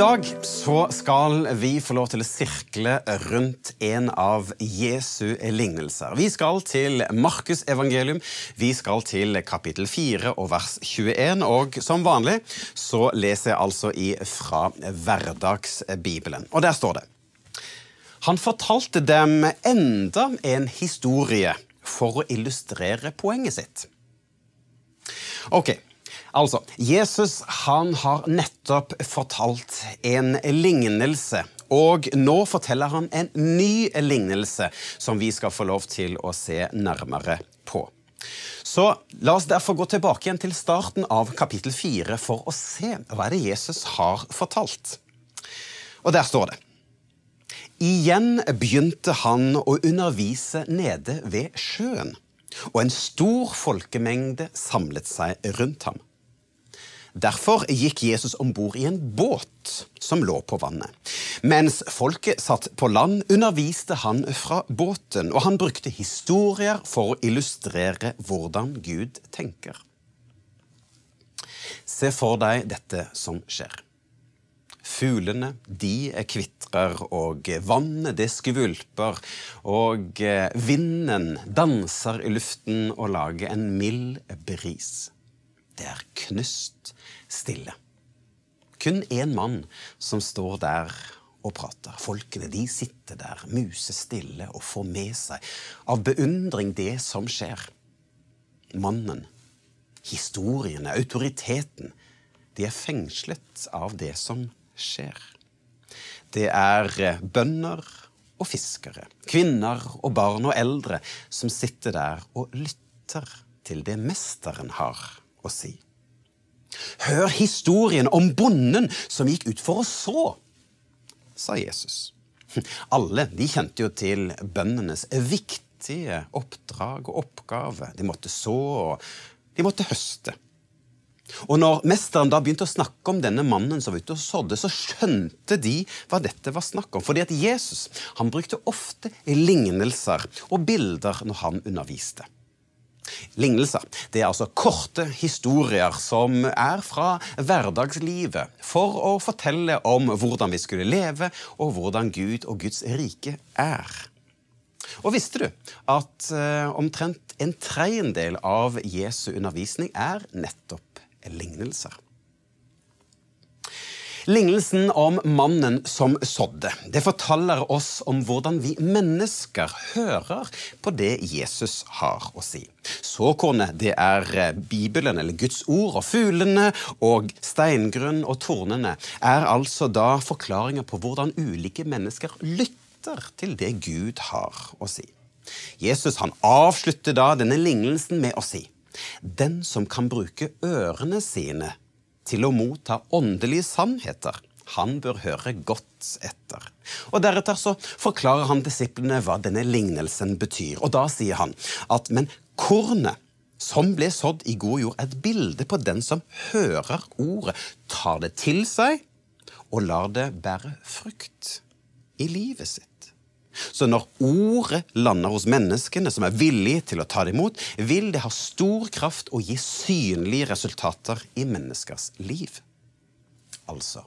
dag så skal vi få lov til å sirkle rundt en av Jesu lignelser. Vi skal til Markus evangelium, vi skal til kapittel 4 og vers 21. Og som vanlig så leser jeg altså fra Hverdagsbibelen. Og der står det Han fortalte dem enda en historie for å illustrere poenget sitt. Ok, Altså, Jesus han har nettopp fortalt en lignelse. Og nå forteller han en ny lignelse som vi skal få lov til å se nærmere på. Så la oss derfor gå tilbake igjen til starten av kapittel 4 for å se hva det Jesus har fortalt. Og der står det. Igjen begynte han å undervise nede ved sjøen, og en stor folkemengde samlet seg rundt ham. Derfor gikk Jesus om bord i en båt som lå på vannet. Mens folket satt på land, underviste han fra båten, og han brukte historier for å illustrere hvordan Gud tenker. Se for deg dette som skjer. Fuglene de kvitrer, og vannet det skvulper, og vinden danser i luften og lager en mild bris. Det er knust stille. Kun én mann som står der og prater. Folkene de sitter der musestille og får med seg av beundring det som skjer. Mannen, historiene, autoriteten, de er fengslet av det som skjer. Det er bønder og fiskere, kvinner og barn og eldre som sitter der og lytter til det mesteren har å si. Hør historien om bonden som gikk ut for å så, sa Jesus. Alle de kjente jo til bøndenes viktige oppdrag og oppgave. De måtte så, og de måtte høste. Og når mesteren da begynte å snakke om denne mannen som var ute og sådde, så skjønte de hva dette var snakk om. Fordi at Jesus han brukte ofte lignelser og bilder når han underviste. Lignelser det er altså korte historier som er fra hverdagslivet for å fortelle om hvordan vi skulle leve, og hvordan Gud og Guds rike er. Og visste du at uh, omtrent en tredjedel av Jesu undervisning er nettopp lignelser? Lignelsen om mannen som sådde det forteller oss om hvordan vi mennesker hører på det Jesus har å si. Såkornet det er eh, Bibelen, eller Guds ord, og fuglene og steingrunn og tornene er altså da forklaringer på hvordan ulike mennesker lytter til det Gud har å si. Jesus han avslutter da denne lignelsen med å si den som kan bruke ørene sine til å motta åndelige sannheter. Han bør høre godt etter. Og Deretter så forklarer han disiplene hva denne lignelsen betyr. Og Da sier han at men kornet som ble sådd i god jord, er et bilde på den som hører ordet, tar det til seg og lar det bære frukt i livet sitt. Så når ordet lander hos menneskene som er villige til å ta det imot, vil det ha stor kraft og gi synlige resultater i menneskers liv. Altså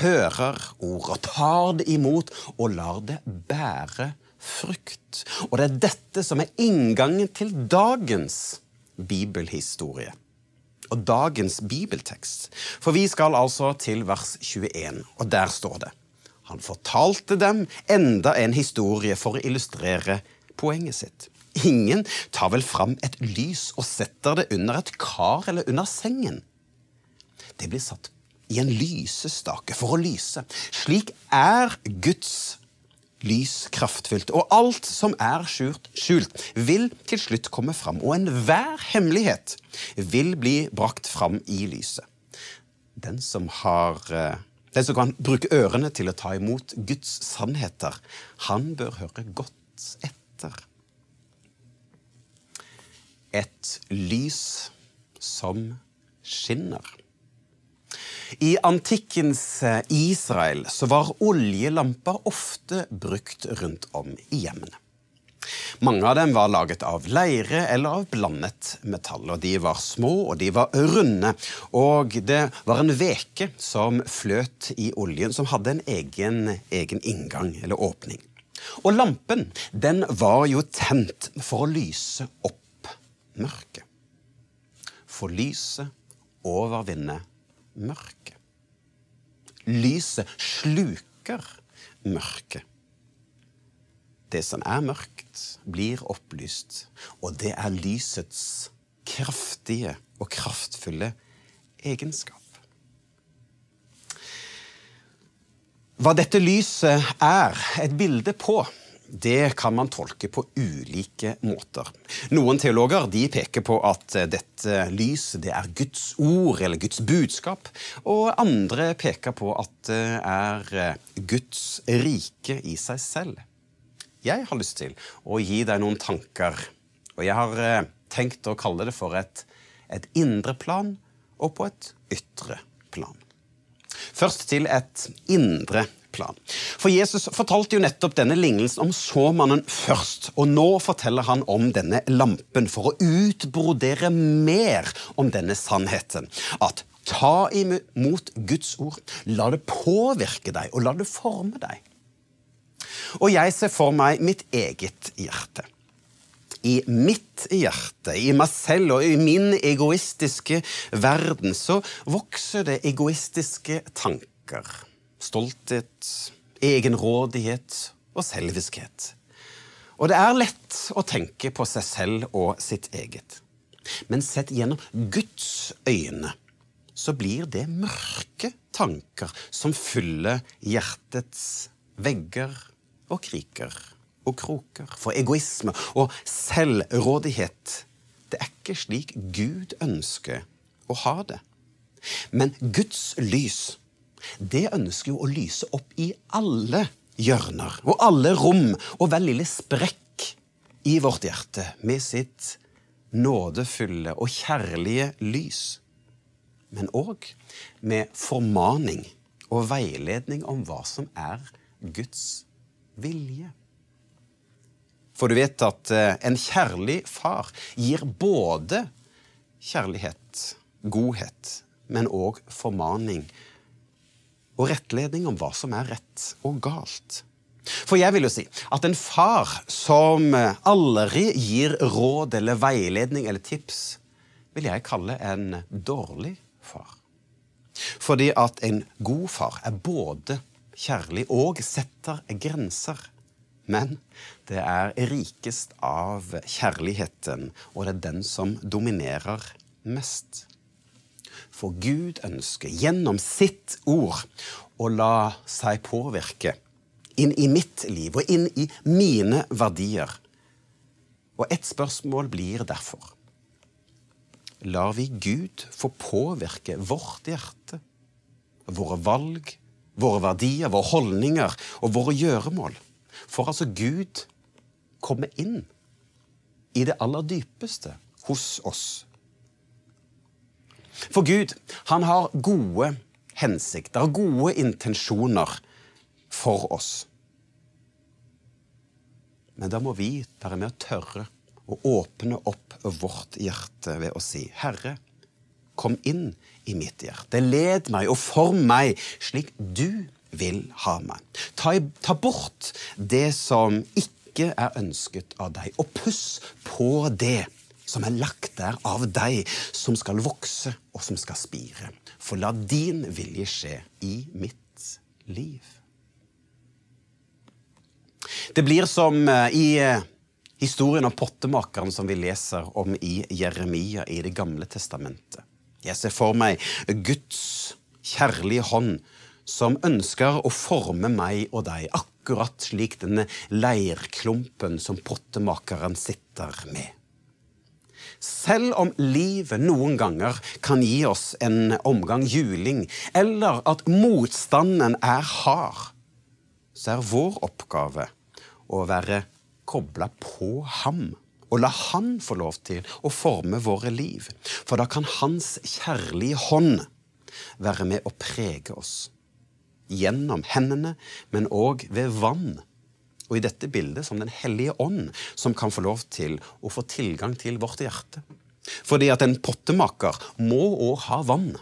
hører ordet, tar det imot og lar det bære frukt. Og det er dette som er inngangen til dagens bibelhistorie og dagens bibeltekst. For vi skal altså til vers 21, og der står det han fortalte dem enda en historie for å illustrere poenget sitt. Ingen tar vel fram et lys og setter det under et kar eller under sengen. Det blir satt i en lysestake for å lyse. Slik er Guds lys kraftfullt, og alt som er skjult, skjult vil til slutt komme fram, og enhver hemmelighet vil bli brakt fram i lyset. Den som har eh, den som kan bruke ørene til å ta imot Guds sannheter, han bør høre godt etter. Et lys som skinner. I antikkens eh, Israel så var oljelamper ofte brukt rundt om i hjemmene. Mange av dem var laget av leire eller av blandet metall. og De var små og de var runde. Og det var en veke som fløt i oljen, som hadde en egen, egen inngang eller åpning. Og lampen den var jo tent for å lyse opp mørket. For lyset overvinner mørket. Lyset sluker mørket. Det som er mørkt, blir opplyst, og det er lysets kraftige og kraftfulle egenskap. Hva dette lyset er et bilde på, det kan man tolke på ulike måter. Noen teologer de peker på at dette lyset det er Guds ord eller Guds budskap. Og andre peker på at det er Guds rike i seg selv. Jeg har lyst til å gi deg noen tanker. Og jeg har eh, tenkt å kalle det for et, et indre plan og på et ytre plan. Først til et indre plan. For Jesus fortalte jo nettopp denne lignelsen om såmannen først, og nå forteller han om denne lampen for å utbrodere mer om denne sannheten. At ta imot Guds ord, la det påvirke deg, og la det forme deg. Og jeg ser for meg mitt eget hjerte i mitt hjerte, i meg selv og i min egoistiske verden, så vokser det egoistiske tanker stolthet, egenrådighet og selviskhet. Og det er lett å tenke på seg selv og sitt eget. Men sett gjennom Guds øyne så blir det mørke tanker som fyller hjertets vegger og kriker og kroker. For egoisme og selvrådighet, det er ikke slik Gud ønsker å ha det. Men Guds lys det ønsker jo å lyse opp i alle hjørner og alle rom og hver lille sprekk i vårt hjerte med sitt nådefulle og kjærlige lys. Men òg med formaning og veiledning om hva som er Guds vilje. For du vet at eh, en kjærlig far gir både kjærlighet, godhet, men òg formaning og rettledning om hva som er rett og galt. For jeg vil jo si at en far som aldri gir råd eller veiledning eller tips, vil jeg kalle en dårlig far. Fordi at en god far er både kjærlig og setter grenser. Men det er rikest av kjærligheten, og det er den som dominerer mest. For Gud ønsker gjennom sitt ord å la seg påvirke inn i mitt liv og inn i mine verdier. Og ett spørsmål blir derfor Lar vi Gud få påvirke vårt hjerte, våre valg, våre verdier, våre holdninger og våre gjøremål? For altså Gud kommer inn i det aller dypeste hos oss for Gud, han har gode hensikter, gode intensjoner for oss. Men da må vi være med å tørre å åpne opp vårt hjerte ved å si, Herre, kom inn i mitt hjerte. Led meg og form meg slik du vil ha meg. Ta, ta bort det som ikke er ønsket av deg, og puss på det som er lagt der av deg, som skal vokse og som skal spire. For la din vilje skje i mitt liv. Det blir som eh, i eh, historien om pottemakeren som vi leser om i Jeremia i Det gamle testamentet. Jeg ser for meg Guds kjærlige hånd som ønsker å forme meg og deg, akkurat slik denne leirklumpen som pottemakeren sitter med. Selv om livet noen ganger kan gi oss en omgang juling, eller at motstanden er hard, så er vår oppgave å være kobla på ham. Og la Han få lov til å forme våre liv. For da kan Hans kjærlige hånd være med å prege oss. Gjennom hendene, men òg ved vann og i dette bildet som Den hellige ånd, som kan få lov til å få tilgang til vårt hjerte. Fordi at en pottemaker må òg ha vann.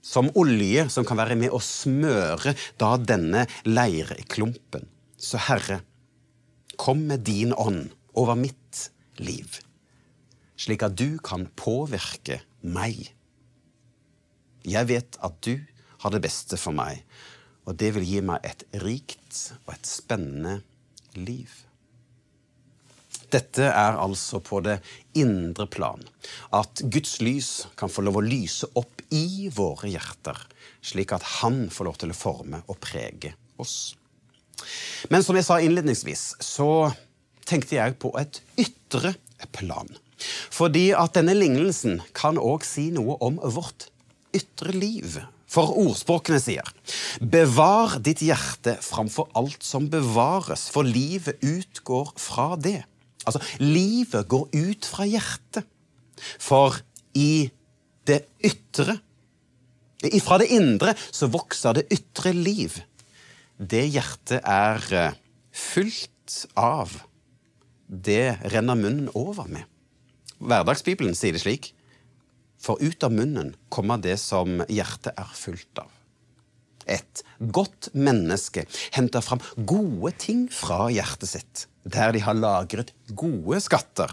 Som olje som kan være med å smøre da denne leirklumpen. Så Herre, kom med din ånd over mitt liv, slik at du kan påvirke meg. Jeg vet at du har det beste for meg, og det vil gi meg et rikt og et spennende liv. Dette er altså på det indre plan. At Guds lys kan få lov å lyse opp i våre hjerter, slik at Han får lov til å forme og prege oss. Men som jeg sa innledningsvis, så tenkte jeg på et ytre plan. Fordi at denne lignelsen kan òg si noe om vårt ytre liv. For ordspråkene sier Bevar ditt hjerte framfor alt som bevares, for livet utgår fra det. Altså, livet går ut fra hjertet. For i det ytre Fra det indre så vokser det ytre liv. Det hjertet er eh, fullt av. Det renner munnen over med. Hverdagsbibelen sier det slik. For ut av munnen kommer det som hjertet er fullt av. Et godt menneske henter fram gode ting fra hjertet sitt, der de har lagret gode skatter.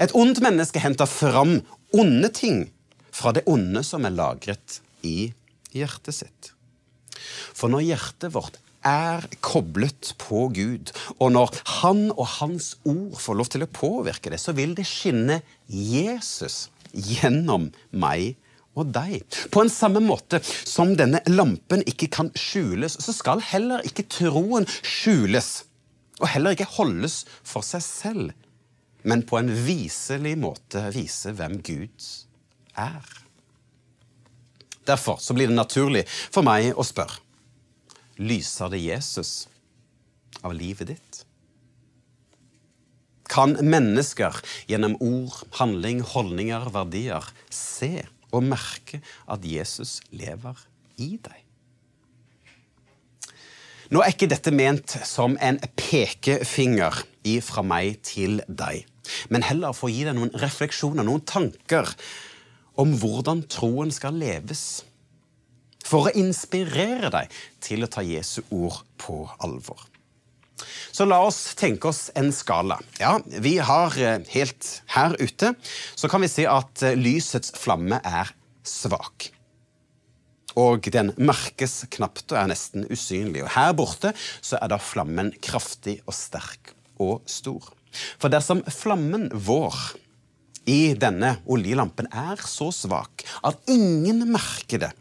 Et ondt menneske henter fram onde ting fra det onde som er lagret i hjertet sitt. For når hjertet vårt er koblet på Gud, og når Han og Hans ord får lov til å påvirke det, så vil det skinne Jesus gjennom meg og deg. På en samme måte som denne lampen ikke kan skjules, så skal heller ikke troen skjules. Og heller ikke holdes for seg selv, men på en viselig måte vise hvem Gud er. Derfor så blir det naturlig for meg å spørre lyser det Jesus av livet ditt? Kan mennesker gjennom ord, handling, holdninger, verdier se og merke at Jesus lever i deg. Nå er ikke dette ment som en pekefinger fra meg til deg, men heller for å gi deg noen refleksjoner, noen tanker om hvordan troen skal leves. For å inspirere deg til å ta Jesu ord på alvor. Så la oss tenke oss en skala. Ja, vi har eh, helt her ute så kan vi si at eh, lysets flamme er svak. Og den merkes knapt og er nesten usynlig. Og her borte så er da flammen kraftig og sterk og stor. For dersom flammen vår i denne oljelampen er så svak at ingen merker det,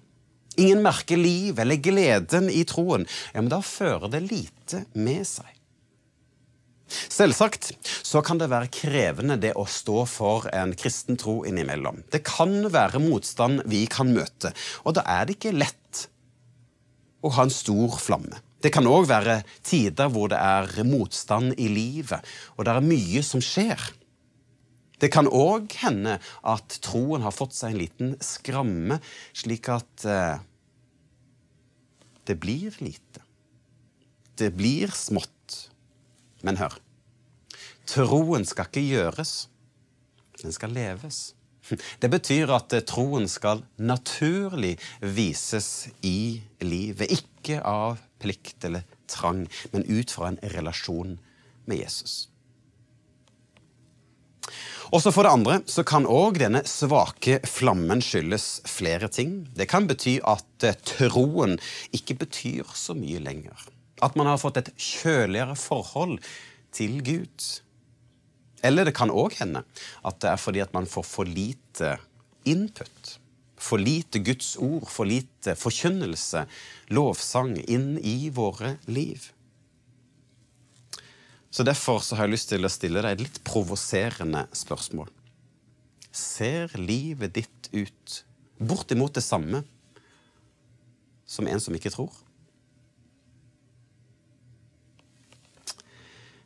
ingen merker liv eller gleden i troen, ja, men da fører det lite med seg. Selvsagt så kan det være krevende det å stå for en kristen tro innimellom. Det kan være motstand vi kan møte, og da er det ikke lett å ha en stor flamme. Det kan òg være tider hvor det er motstand i livet, og det er mye som skjer. Det kan òg hende at troen har fått seg en liten skramme, slik at eh, det blir lite. Det blir smått. Men hør. Troen skal ikke gjøres, den skal leves. Det betyr at troen skal naturlig vises i livet. Ikke av plikt eller trang, men ut fra en relasjon med Jesus. Også For det andre så kan òg denne svake flammen skyldes flere ting. Det kan bety at troen ikke betyr så mye lenger. At man har fått et kjøligere forhold til Gud. Eller det kan òg hende at det er fordi at man får for lite input. For lite Guds ord, for lite forkynnelse, lovsang, inn i våre liv. Så Derfor så har jeg lyst til å stille deg et litt provoserende spørsmål. Ser livet ditt ut bortimot det samme som en som ikke tror?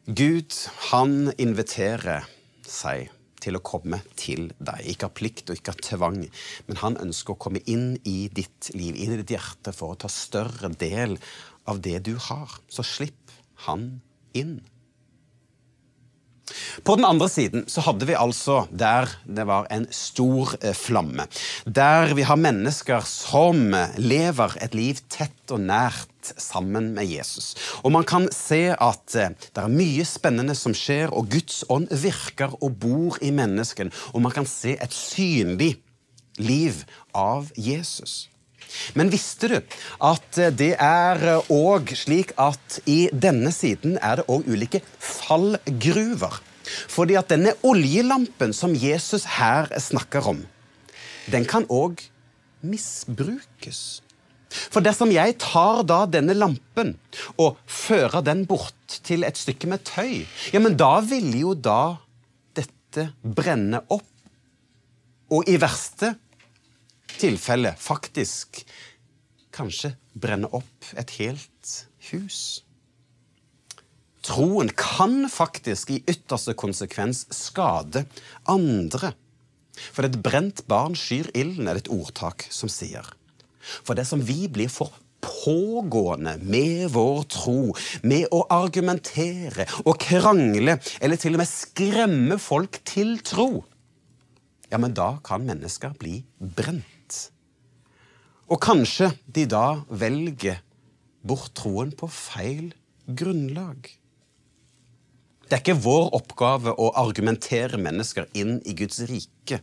Gud, han inviterer seg til å komme til deg. Ikke av plikt og ikke av tvang, men han ønsker å komme inn i ditt liv, inn i ditt hjerte, for å ta større del av det du har. Så slipp han inn. På den andre siden så hadde vi altså der det var en stor eh, flamme. Der vi har mennesker som lever et liv tett og nært sammen med Jesus. Og man kan se at eh, det er mye spennende som skjer, og Guds ånd virker og bor i mennesken. Og man kan se et synlig liv av Jesus. Men visste du at det er òg slik at i denne siden er det òg ulike fallgruver? Fordi at denne oljelampen som Jesus her snakker om, den kan òg misbrukes. For dersom jeg tar da denne lampen og fører den bort til et stykke med tøy, ja, men da vil jo da dette brenne opp. Og i verste tilfelle faktisk kanskje brenne opp et helt hus. Troen kan faktisk i ytterste konsekvens skade andre. For et brent barn skyr ilden, er det et ordtak som sier. For det som vi blir for pågående med vår tro, med å argumentere og krangle, eller til og med skremme folk til tro, ja, men da kan mennesker bli brent. Og kanskje de da velger bort troen på feil grunnlag. Det er ikke vår oppgave å argumentere mennesker inn i Guds rike.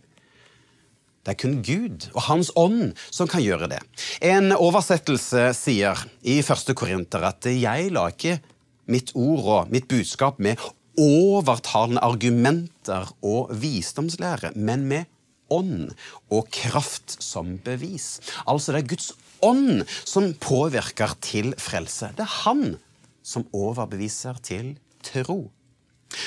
Det er kun Gud og Hans ånd som kan gjøre det. En oversettelse sier i 1. Korinter at 'jeg la ikke mitt ord og mitt budskap med overtalende argumenter og visdomslære, men med ånd og kraft som bevis. Altså det er Guds ånd som påvirker til frelse. Det er Han som overbeviser til tro.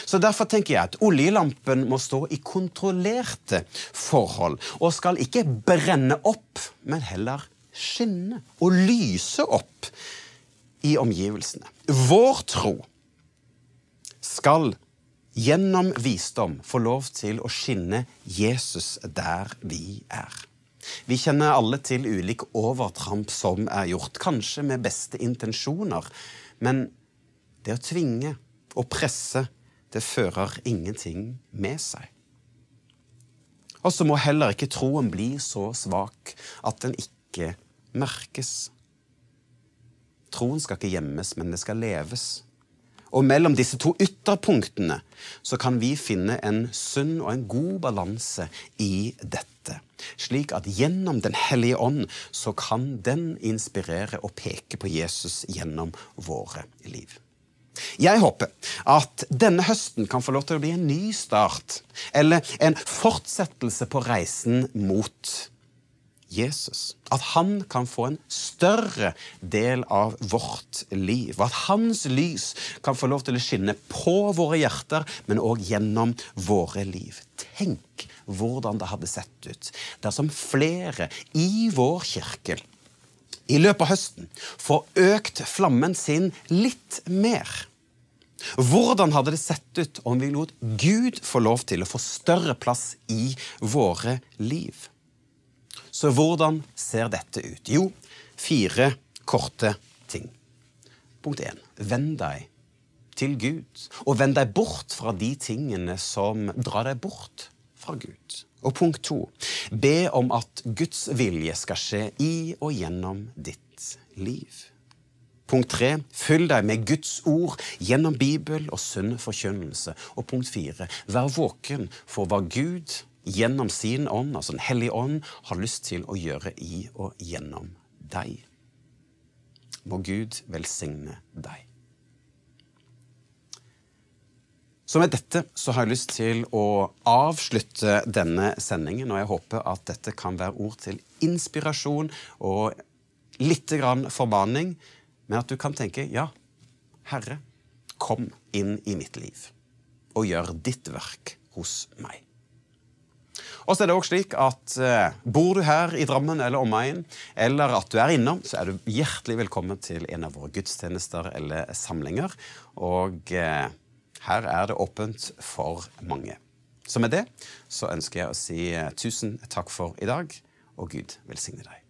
Så Derfor tenker jeg at oljelampen må stå i kontrollerte forhold, og skal ikke brenne opp, men heller skinne og lyse opp i omgivelsene. Vår tro skal gjennom visdom få lov til å skinne Jesus der vi er. Vi kjenner alle til ulike overtramp som er gjort, kanskje med beste intensjoner, men det å tvinge og presse det fører ingenting med seg. Og så må heller ikke troen bli så svak at den ikke merkes. Troen skal ikke gjemmes, men det skal leves. Og mellom disse to ytterpunktene så kan vi finne en sunn og en god balanse i dette. Slik at gjennom Den hellige ånd så kan den inspirere og peke på Jesus gjennom våre liv. Jeg håper at denne høsten kan få lov til å bli en ny start, eller en fortsettelse på reisen mot Jesus. At han kan få en større del av vårt liv. Og at hans lys kan få lov til å skinne på våre hjerter, men òg gjennom våre liv. Tenk hvordan det hadde sett ut dersom flere i vår kirke i løpet av høsten får økt flammen sin litt mer hvordan hadde det sett ut om vi lot Gud få lov til å få større plass i våre liv? Så hvordan ser dette ut? Jo, fire korte ting. Punkt én. Vend deg til Gud, og vend deg bort fra de tingene som drar deg bort fra Gud. Og punkt to. Be om at Guds vilje skal skje i og gjennom ditt liv. Punkt tre fyll deg med Guds ord gjennom Bibel og sunn forkynnelse. Og punkt fire vær våken for hva Gud gjennom sin ånd, altså Den hellige ånd, har lyst til å gjøre i og gjennom deg. Må Gud velsigne deg. Så med dette så har jeg lyst til å avslutte denne sendingen, og jeg håper at dette kan være ord til inspirasjon og litt grann forbanning, men at du kan tenke ja, Herre, kom inn i mitt liv og gjør ditt verk hos meg. Og så er det også slik at eh, Bor du her i Drammen eller omegn, eller at du er innom, så er du hjertelig velkommen til en av våre gudstjenester eller samlinger. Og eh, her er det åpent for mange. Så med det så ønsker jeg å si eh, tusen takk for i dag, og Gud velsigne deg.